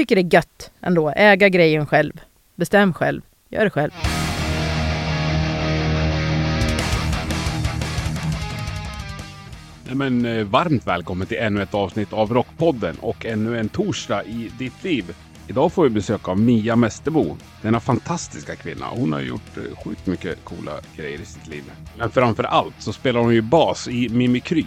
Tycker det är gött ändå. Äga grejen själv. Bestäm själv. Gör det själv. Nej, men, eh, varmt välkommen till ännu ett avsnitt av Rockpodden och ännu en torsdag i ditt liv. Idag får vi besök av Mia Mästerbo, Denna fantastiska kvinna. Hon har gjort eh, sjukt mycket coola grejer i sitt liv. Men framför allt så spelar hon ju bas i Mimikry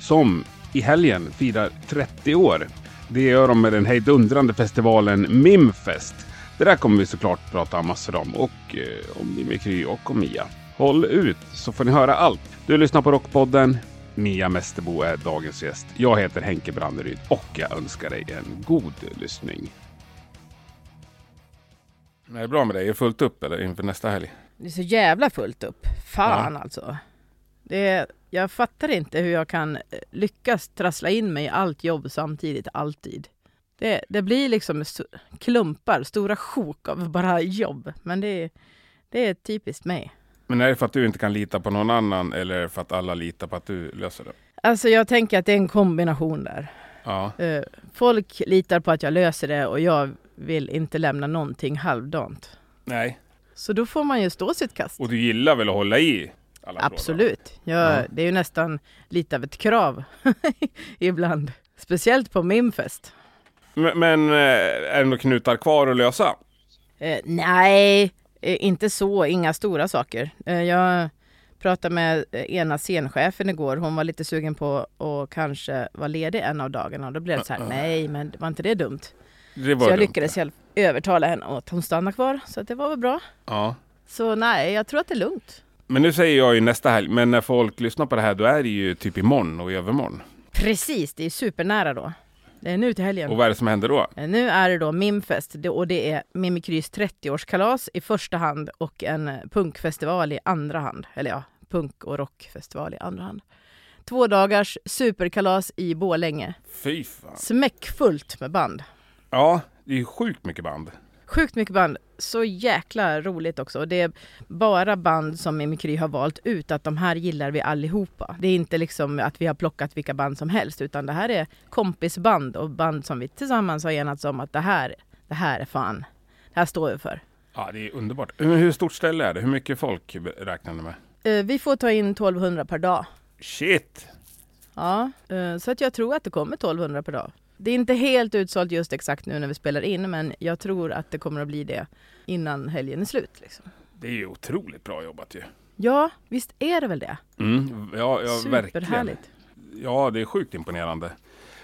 som i helgen firar 30 år. Det gör de med den hejdundrande festivalen Mimfest. Det där kommer vi såklart prata massor om och eh, om Mimikry och om Mia. Håll ut så får ni höra allt. Du lyssnar på Rockpodden. Mia Mesterbo är dagens gäst. Jag heter Henke Branneryd och jag önskar dig en god lyssning. Är det bra med dig? Är det fullt upp eller inför nästa helg? Det är så jävla fullt upp. Fan alltså. Det är, jag fattar inte hur jag kan eh, lyckas trassla in mig i allt jobb samtidigt, alltid. Det, det blir liksom st- klumpar, stora sjok av bara jobb. Men det, är- det är typiskt mig. Men är det för att du inte kan lita på någon annan eller för att alla litar på att du löser det? Alltså jag tänker att det är en kombination där. Ja, Eh, Folk litar på att jag löser det och jag vill inte lämna någonting halvdant. nej. Så då får man ju stå sitt kast. Och du gillar väl att hålla i alla? Absolut. Jag, Ja. Det är ju nästan lite av ett krav ibland. Speciellt på min fest. Men, men eh, är det några knutar kvar att lösa? Eh, nej, eh, inte så. Inga stora saker. Eh, jag pratade med ena scenchefen igår. Hon var lite sugen på att kanske vara ledig en av dagarna. Då blev det så här, nej men var inte det dumt? Det Så jag dumt. lyckades hjälp- övertala henne att hon stannar kvar. Så det var väl bra. Ja. Så nej, jag tror att det är lugnt. Men nu säger jag ju nästa helg, men när folk lyssnar på det här då är det ju typ imorgon och i övermorgon. Precis, det är supernära då. Det är nu till helgen. Och vad är det som händer då? Eh, Nu är det då Mimfest och det är Mimikrys 30-årskalas i första hand och en punkfestival i andra hand. Eller ja, punk och rockfestival i andra hand. Två dagars superkalas i Borlänge. Fy fan. Smäckfullt med band. Ja, det är ju sjukt mycket band. Sjukt mycket band. Så jäkla roligt också. Och det är bara band som Mimikry har valt ut att de här gillar vi allihopa. Det är inte liksom att vi har plockat vilka band som helst utan det här är kompisband och band som vi tillsammans har enats om att det här, det här är fan, det här står vi för. Ja, det är underbart. Hur stort ställe är det? Hur mycket folk räknar ni med? Eh, Vi får ta in 1200 per dag. Shit! Ja, eh, så att jag tror att det kommer 1200 per dag. Det är inte helt utsålt just exakt nu när vi spelar in men jag tror att det kommer att bli det innan helgen är slut. Liksom. Det är ju otroligt bra jobbat ju. Ja, visst är det väl det? Mm, ja, ja verkligen. Superhärligt. Ja, det är sjukt imponerande.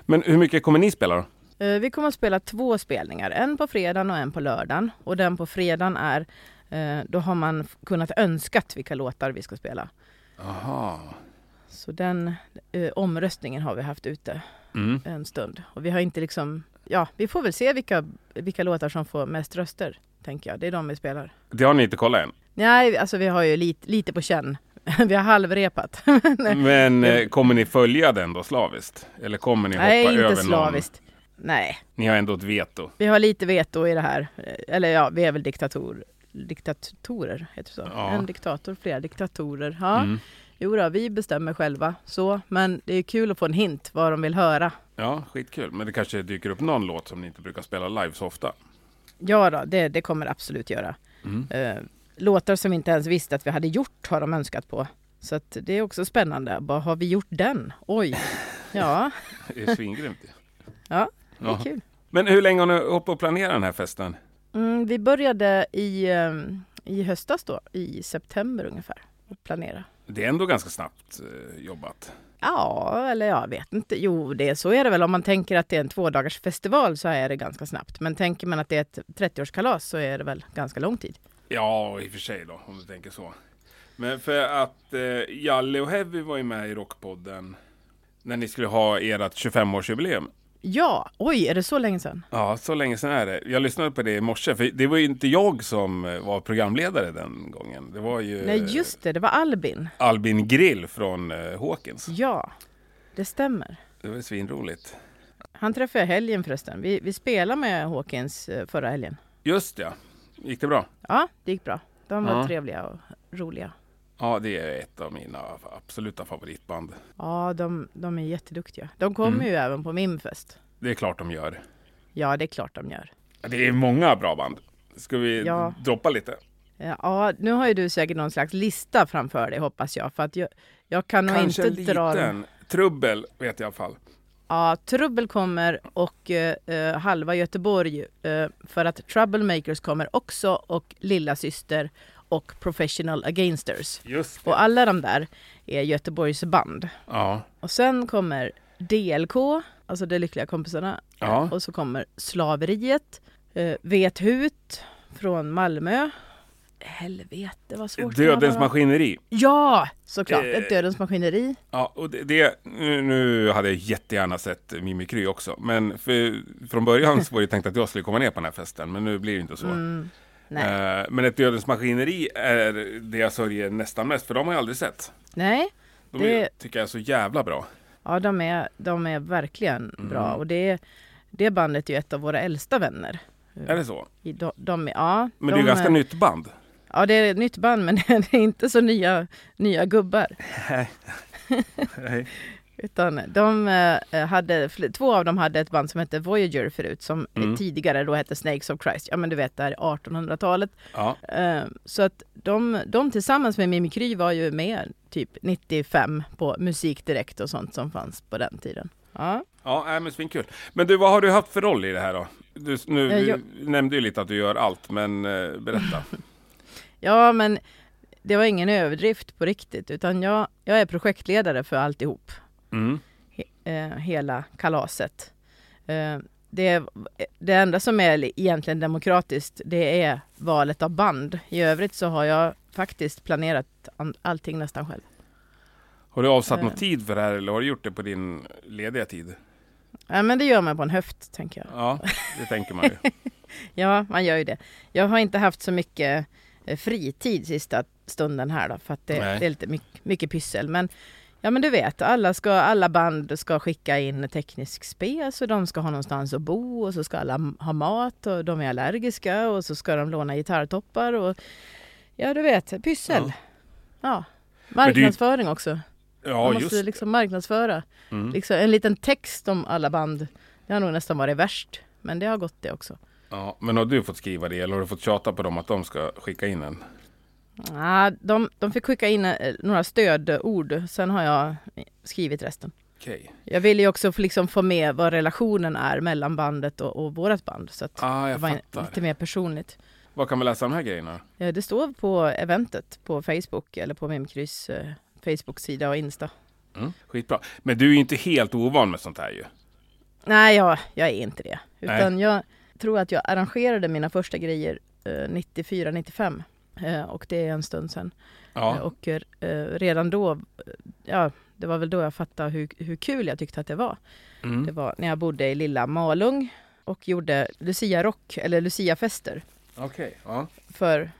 Men hur mycket kommer ni spela då? Eh, Vi kommer att spela två spelningar, en på fredagen och en på lördagen. Och den på fredagen är, eh, då har man kunnat önskat vilka låtar vi ska spela. Aha. Så den eh, omröstningen har vi haft ute Mm. en stund. Och vi har inte liksom, ja vi får väl se vilka, vilka låtar som får mest röster, tänker jag. Det är de vi spelar. Det har ni inte kollat än. Nej, alltså vi har ju lite, lite på känn. vi har halvrepat. Men eh, kommer ni följa den då slaviskt? Eller kommer ni hoppa Nej, över inte någon? slaviskt. Nej, Ni har ändå ett veto. Vi har lite veto i det här. Eh, Eller ja, vi är väl diktator, diktatorer, heter det så? Ja. En diktator, flera diktatorer. Ja, Mm. Jo då, vi bestämmer själva. Så, men det är kul att få en hint vad de vill höra. Ja, skitkul. Men det kanske dyker upp någon låt som ni inte brukar spela live så ofta. Ja då, det, det kommer det absolut göra. Mm. Eh, låtar som vi inte ens visste att vi hade gjort har de önskat på. Så att det är också spännande. Bara, har vi gjort den? Oj! Ja, Det är svingrymt. Ja, det är Ja. kul. Men hur länge har ni hållit på att planera den här festen? Mm, vi började i, ehm, i höstas då, i september ungefär, att planera. Det är ändå ganska snabbt eh, jobbat. Ja, eller jag vet inte. Jo, det är, så är det väl. Om man tänker att det är en tvådagars festival så är det ganska snabbt. Men tänker man att det är ett 30-årskalas så är det väl ganska lång tid. Ja, i och för sig då, om du tänker så. Men för att eh, Jalle och Heavy var ju med i Rockpodden när ni skulle ha ert 25-årsjubileum. Ja, oj, är det så länge sedan? Ja, så länge sedan är det. Jag lyssnade på det i morse, för det var ju inte jag som eh, var programledare den gången. Det var ju Nej, just det, det var Albin. Albin Grill från eh, Hawkins. Ja, det stämmer. Det var svinroligt. Han träffade jag helgen förresten. Vi, vi spelade med Hawkins eh, förra helgen. Just det, gick det bra? Ja, det gick bra. De var Ja. trevliga och roliga. Ja, det är ett av mina absoluta favoritband. Ja, de, de är jätteduktiga. De kommer Mm. ju även på min fest. Det är klart de gör. Ja, det är klart de gör. Det är många bra band. Ska vi Ja. droppa lite? Ja, nu har ju du säkert någon slags lista framför dig hoppas jag. För att jag, jag kan nog Kanske en inte dra... liten. Trubbel vet jag i alla fall. Ja, Trubbel kommer och eh, eh, halva Göteborg eh, för att Troublemakers kommer också och Lilla Syster och Professional Againsters. Just det. Och alla de där är Göteborgs band. Ja. Och sen kommer DLK, alltså De Lyckliga Kompisarna. Ja. Och så kommer Slaveriet, eh, Vet Hut från Malmö. Helvete vad svårt Dödens maskineri. Ja, såklart. Eh. Ett Dödens Maskineri. Ja, och det, det nu, nu hade jag jättegärna sett Mimikry också. Men för, från början så var det tänkt att jag skulle komma ner på den här festen. Men nu blir det inte så. Mm, nej. Eh, men ett Dödens maskineri är det jag sörjer nästan mest. För de har jag aldrig sett. nej. De Det- är, tycker jag är så jävla bra. Ja, de är, de är verkligen Mm. bra. Och det, det bandet är ju ett av våra äldsta vänner. Är det så? De, de, ja, Men det de är ganska är, nytt band. Ja, det är ett nytt band men det är inte så nya, nya gubbar. Nej. Utan de eh, hade, två av dem hade ett band som hette Voyager förut som Mm. tidigare då hette Snakes of Christ. Ja men du vet det här 1800-talet. Ja. Eh, så att de, de tillsammans med Mimikry var ju med typ 95 på Musik Direkt och sånt som fanns på den tiden. Ja, Ja, men svinkul. Men du, vad har du haft för roll i det här då? Du, nu, Eh, jag- nämnde ju lite att du gör allt, men eh, berätta. ja men det var ingen överdrift på riktigt utan jag, jag är projektledare för alltihop. Mm. he- eh, hela kalaset. Eh, det, det enda som är egentligen demokratiskt det är valet av band. I övrigt så har jag faktiskt planerat an- allting nästan själv. Har du avsatt Eh. någon tid för det här eller har du gjort det på din lediga tid? Ja, men det gör man på en höft tänker jag. Ja, det tänker man ju. Ja, man gör ju det. Jag har inte haft så mycket eh, fritid sista stunden här då för att det, det är lite mycket, mycket pyssel. Men ja, men du vet, alla, ska, alla band ska skicka in teknisk spes och de ska ha någonstans att bo och så ska alla ha mat och de är allergiska och så ska de låna gitarrtoppar och ja, du vet, pyssel. Ja. Ja. är ju- Marknadsföring också. Ja, Man just måste det. liksom marknadsföra. Mm. Liksom, en liten text om alla band. Det har nog nästan varit värst. Men det har gått det också. Ja, men har du fått skriva det eller har du fått tjata på dem att de ska skicka in en? Ja, de, de fick skicka in eh, några stödord, sen har jag skrivit resten. Okej. Jag ville ju också få- liksom få med vad relationen är mellan bandet och, och vårt band. Så att Ah, det var fattar. lite mer personligt. Var kan man läsa de här grejerna? Eh, Det står på eventet på Facebook eller på Mimkrys eh, Facebook-sida och Insta. Mm. Skitbra. Men du är ju inte helt ovan med sånt här ju. Nej, jag, jag är inte det. Nej. Utan jag tror att jag arrangerade mina första grejer eh, 94-95. Eh, och det är en stund sedan. Eh, Ja. Och eh, redan då, eh, ja, det var väl då jag fattade hur, hur kul jag tyckte att det var. Det Mm. var när jag bodde i lilla Malung och gjorde Lucia-rock, eller Lucia-fester Okej. Ja. för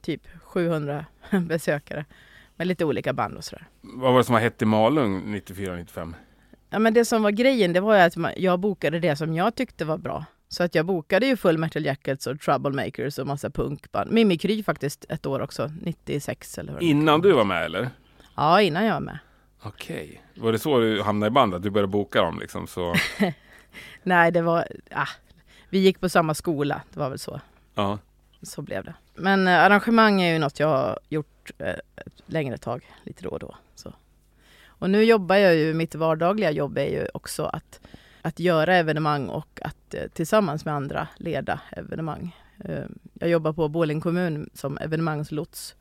typ 700 besökare. Med lite olika band och sådär. Vad var det som har hett i Malung 94-95? Ja, men det som var grejen, det var ju att jag bokade det som jag tyckte var bra. Så att jag bokade ju Full Metal Jackets och Troublemakers och massa punkband. Mimikry faktiskt ett år också, 96 eller vad. Innan du var med eller? Ja, innan jag var med. Okej. Var det så du hamnade i bandet? Du började boka dem liksom så? Nej, det var... Ah, vi gick på samma skola, det var väl så. Ja. Så blev det. Men eh, arrangemang är ju något jag har gjort eh, ett längre tag, lite då och då. Så. Och nu jobbar jag ju, mitt vardagliga jobb är ju också att, att göra evenemang och att eh, tillsammans med andra leda evenemang. Eh, jag jobbar på Borlänge kommun som evenemangslots.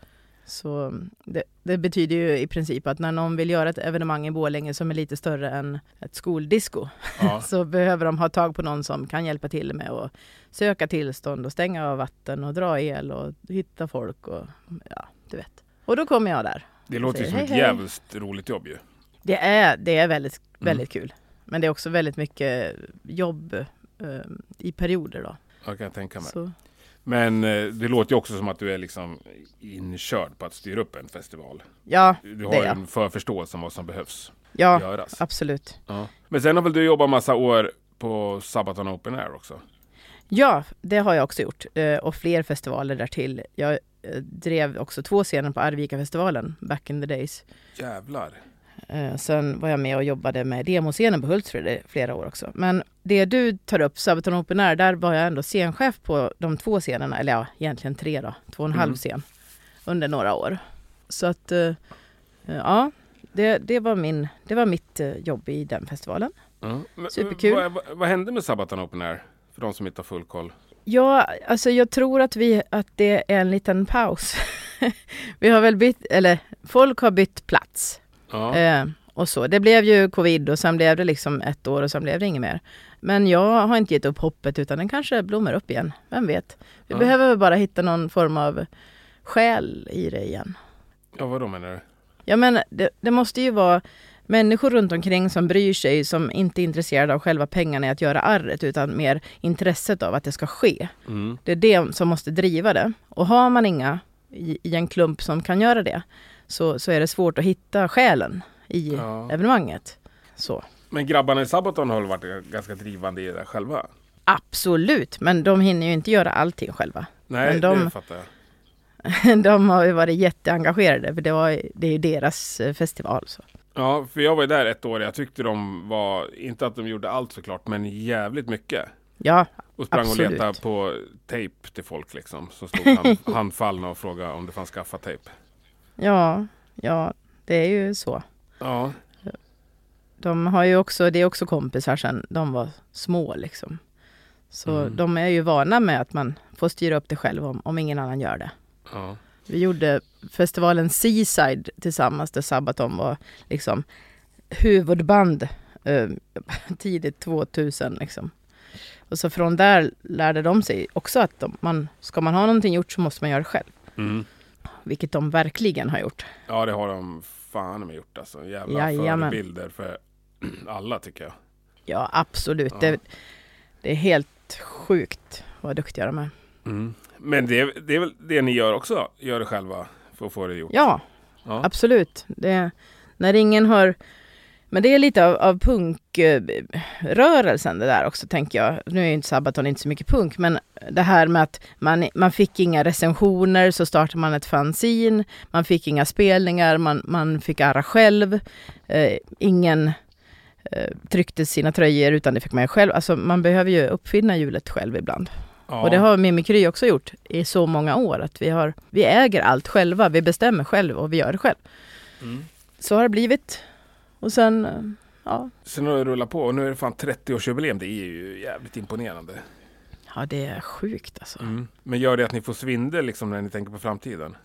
Så mm, det, det, betyder ju i princip att när någon vill göra ett evenemang i Borlänge som är lite större än ett skoldisco Ja. så behöver de ha tag på någon som kan hjälpa till med att söka tillstånd och stänga av vatten och dra el och hitta folk och ja, du vet. Och då kommer jag där. Det låter Säger som hej, ett jävligt roligt jobb ju. Det är, det är väldigt, Mm. väldigt kul. Men det är också väldigt mycket jobb eh, i perioder då. Jag kan tänka mig. Så, Men eh, det låter ju också som att du är liksom inkörd på att styra upp en festival. ja, Du Det har är ju jag. en förförståelse om vad som behövs ja, göras. absolut. Ja. Men sen har väl du jobbat massa år på Sabaton Open Air också? Ja, det har jag också gjort. Eh, och fler festivaler därtill. Jag eh, drev också två scener på Arvika-festivalen back in the days. Jävlar. Eh, Sen var jag med och jobbade med demoscenen på Hultsfred i flera år också. Men det du tar upp, Sabaton Open Air, där var jag ändå scenchef på de två scenerna, eller ja, egentligen tre då, två och en halv Mm. scen under några år. Så att, eh, ja, det, det, var min, det var mitt eh, jobb i den festivalen. Men, Superkul. Vad, vad, vad hände med Sabaton Open Air? För de som inte har full koll. Ja, alltså jag tror att, vi, att det är en liten paus. vi har väl bytt, eller folk har bytt plats. Ja. Eh, och så. Det blev ju covid och sen blev det liksom ett år och sen blev det inget mer. Men jag har inte gett upp hoppet utan den kanske blommar upp igen. Vem vet? Vi Ja. behöver bara hitta någon form av själ i det igen. ja, vad då menar du? Ja men det, det måste ju vara människor runt omkring som bryr sig, som inte är intresserade av själva pengarna i att göra arret utan mer intresset av att det ska ske. Mm. Det är det som måste driva det. Och har man inga i, i en klump som kan göra det så, så är det svårt att hitta själen i Ja. evenemanget. Så. Men grabbarna i Sabaton har väl varit ganska drivande i det själva? Absolut, men de hinner ju inte göra allting själva. Nej, Men de- det fattar jag. De har ju varit jätteengagerade för det, var, det är ju deras eh, festival. Så. Ja, för jag var ju där ett år. Jag tyckte de var, inte att de gjorde allt såklart, men jävligt mycket. Ja, Och sprang och Absolut. letade på tejp till folk liksom. Så stod han handfallna och frågade om det fanns gaffatejp. Ja, ja, det är ju så. Ja, De har ju också, det är också kompisar sedan de var små liksom. Så Mm. de är ju vana med att man får styra upp det själv om, om ingen annan gör det. ja. Vi gjorde festivalen Seaside tillsammans där Sabaton var liksom huvudband eh, tidigt 2000 liksom. Och så från där lärde de sig också att de, man, ska man ha någonting gjort så måste man göra det själv. Mm. Vilket de verkligen har gjort. Ja, det har de fan med gjort alltså. Jävla Jajamän. förebilder för alla tycker jag. Ja absolut. Ja. Det, det är helt sjukt vad duktiga de är. Mm. Men det, är- det är väl det ni gör också? Gör det själva för att få det gjort? Ja, Ja. absolut. Det, när ingen har... Men det är lite av, av punkrörelsen det där också tänker jag. Nu är ju inte Sabaton inte så mycket punk, men det här med att man, man fick inga recensioner så startade man ett fanzine. Man fick inga spelningar, man, man fick arra själv. Eh, ingen eh, tryckte sina tröjor utan det fick man ju själv. Alltså man behöver ju uppfinna hjulet själv ibland. Ja. Och det har Mimikry också gjort i så många år. Att vi, har, vi äger allt själva, vi bestämmer själv och vi gör det själv. Mm. Så har det blivit. Och sen, eh, ja, Sen har det rullat på och nu är det fan 30-årsjubileum. Det är ju jävligt imponerande. ja det är sjukt alltså. Mm. Men gör det att ni får svindel liksom när ni tänker på framtiden?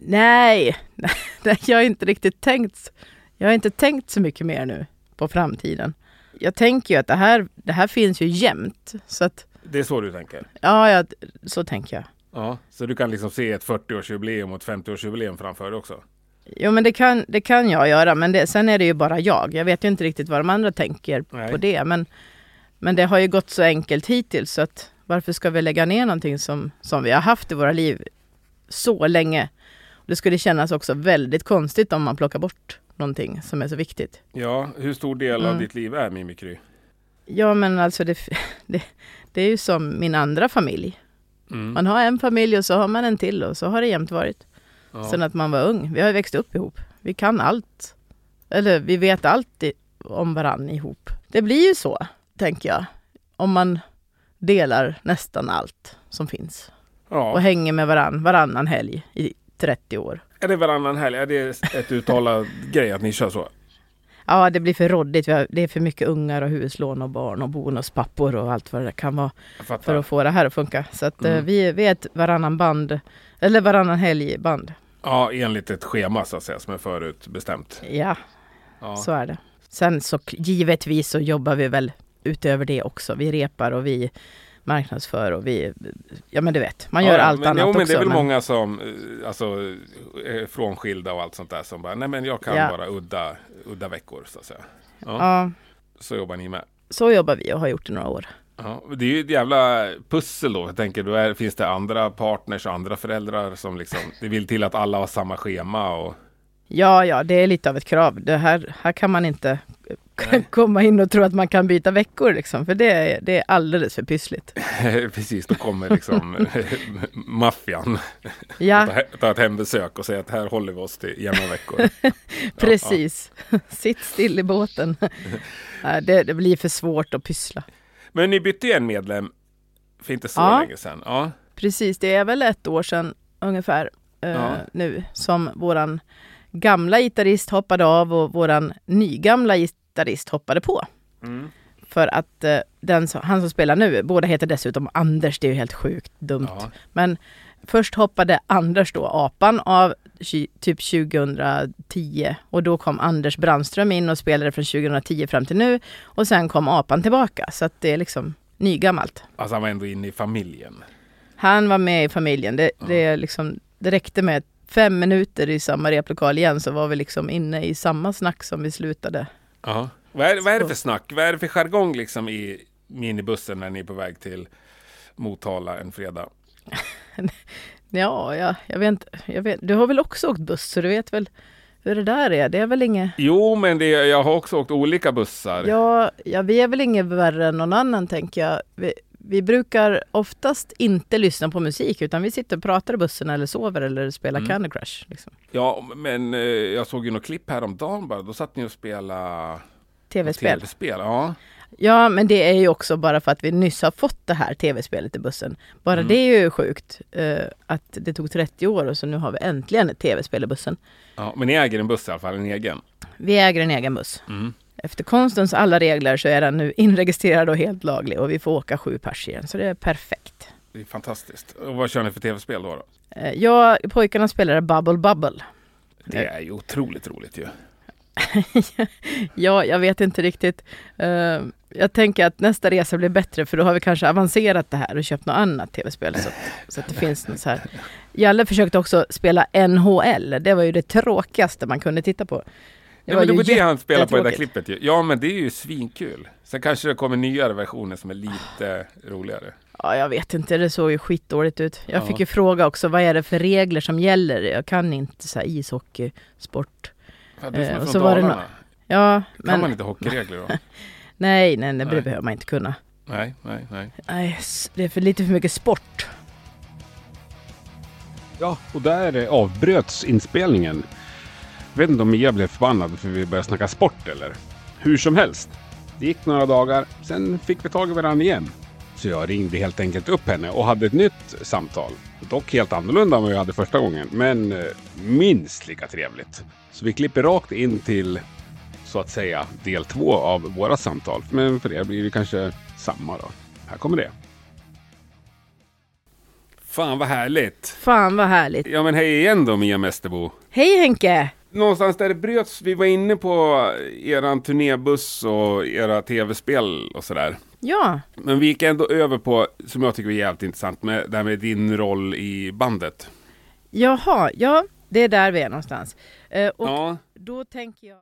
Nej, nej, jag har inte riktigt tänkt. Jag har inte tänkt så mycket mer nu på framtiden. Jag tänker ju att det här, det här finns ju jämt. Så att, Det är så du tänker? ja, ja, så tänker jag. Ja. Så du kan liksom se ett 40-årsjubileum och ett 50-årsjubileum framför dig också? Jo men det kan, det kan jag göra, men det, sen är det ju bara jag. Jag vet ju inte riktigt vad de andra tänker Nej. på det. Men, men det har ju gått så enkelt hittills, så att varför ska vi lägga ner någonting som, som vi har haft i våra liv så länge? Det skulle kännas också väldigt konstigt om man plockar bort någonting som är så viktigt. Ja, hur stor del av Mm. ditt liv är Mimikry? Ja men alltså det, det, det är ju som min andra familj. Mm. Man har en familj och så har man en till och så har det jämt varit. Ja. Sen att man var ung. Vi har ju växt upp ihop. Vi kan allt. Eller vi vet allt om varann ihop. Det blir ju så, tänker jag. Om man delar nästan allt som finns. och Ja. hänger med varann varannan helg i 30 år. Är det varannan helg? Är det ett uttalat grej att ni kör så? Ja, det blir för råddigt. Det är för mycket ungar och huslån och barn och bonuspappor och allt vad det kan vara för att få det här att funka. Så att eh, Mm. vi, vi är ett varannan band, eller varannan helg-band. Ja, enligt ett schema så att säga som är förutbestämt. Ja, Ja. så är det. Sen så givetvis så jobbar vi väl utöver det också. Vi repar och vi marknadsför och vi, ja men du vet, man gör ja, allt men, annat jo, men det är väl men- många som eh, alltså, är frånskilda och allt sånt där som bara, nej men jag kan Ja. bara udda, udda veckor så att säga. Ja, Ja, Så jobbar ni med. så jobbar vi och har gjort i några år. Ja, det är ju ett jävla pussel då. Jag tänker, då är, finns det andra partners och andra föräldrar som liksom, det vill till att alla har samma schema och Ja, ja, det är lite av ett krav. Det här, här kan man inte Nej. komma in och tro att man kan byta veckor liksom, för det, är- det är alldeles för pyssligt. precis, då kommer liksom maffian Ja, ta, ett hembesök och säga att här håller vi oss till jämna veckor. precis. Sitt still i båten. Det, det blir för svårt att pyssla. Men ni bytte ju en medlem för inte så Ja. länge sedan. Ja. Precis, det är väl ett år sedan ungefär eh, Ja. nu som våran gamla gitarrist hoppade av och våran nygamla gitarrist hoppade på. Mm. För att eh, den han som spelar nu, båda heter dessutom Anders, det är ju helt sjukt dumt. Ja. Men först hoppade Anders då, apan, av typ 2010 och då kom Anders Brandström in och spelade från 2010 fram till nu och sen kom apan tillbaka så att det är liksom nygammalt. Alltså han var ändå inne i familjen. Han var med i familjen. Det, Ja. det, liksom, det räckte med fem minuter i samma replokal igen så var vi liksom inne i samma snack som vi slutade. Ja. Vad, är, vad är det för snack? Vad är det för jargong liksom i minibussen när ni är på väg till Motala en fredag? Ja, ja jag, vet inte, jag vet Du har väl också åkt buss så du vet väl hur det där är? Det är väl inget... Jo, men det, jag har också åkt olika bussar. Ja, ja, vi är väl inget värre än någon annan tänker jag. Vi, vi brukar oftast inte lyssna på musik utan vi sitter och pratar i bussen eller sover eller spelar Mm. Candy Crush. Liksom. Ja, men eh, jag såg ju något klipp häromdagen bara. Då satt ni och spelade Tv-spel. tv-spel. Ja. Ja, men det är ju också bara för att vi nyss har fått det här tv-spelet i bussen. Bara Mm. det är ju sjukt eh, att det tog 30 år och så nu har vi äntligen ett tv-spel i bussen. ja. Men ni äger en buss i alla fall, en egen. Vi äger en egen buss. Mm. Efter konstens alla regler så är den nu inregistrerad och helt laglig och vi får åka sju pers igen, så det är perfekt. Det är fantastiskt. Och vad kör ni för tv-spel då? då? Eh, Jag, pojkarna spelar Bubble Bubble. Det är ju otroligt roligt ju. Ja, jag vet inte riktigt. Eh, jag tänker att nästa resa blir bättre för då har vi kanske avancerat det här och köpt något annat tv-spel. Så, så att det finns något så här. Jalle försökte också spela NHL. Det var ju det tråkigaste man kunde titta på. Det Ja, men det ju var det han spelade på i det där klippet. Ja, men det är ju svinkul. Sen kanske det kommer nyare versioner som är lite roligare. Ja, jag vet inte, det såg ju skitdåligt ut. Jag Ja. fick ju fråga också, vad är det för regler som gäller? Jag kan inte så här ishockey, sport. Ja, du som Eh, är och från så var det Dalarna. Ja, Kan men man inte hockeyregler då? nej, nej, nej, det behöver man inte kunna. nej, nej, nej. Nej, det är för lite för mycket sport. Ja, och där eh, avbröts inspelningen. Jag vet inte om Mia blev förbannad för vi började snacka sport eller? Hur som helst. Det gick några dagar, sen fick vi tag i varandra igen. Så jag ringde helt enkelt upp henne och hade ett nytt samtal. Dock helt annorlunda än vad jag hade första gången, men eh, minst lika trevligt. Så vi klipper rakt in till, så att säga, del två av våra samtal. Men för er blir det kanske samma då. Här kommer det. Fan vad härligt. Fan vad härligt. Ja men hej igen då Mia Mästerbo. Hej Henke! Någonstans där det bröts, vi var inne på eran turnébuss och era tv-spel och sådär. Ja, Men vi gick ändå över på, som jag tycker är jävligt intressant, med det här med din roll i bandet. jaha, ja, det är där vi är någonstans. Eh, och Ja, då tänker jag...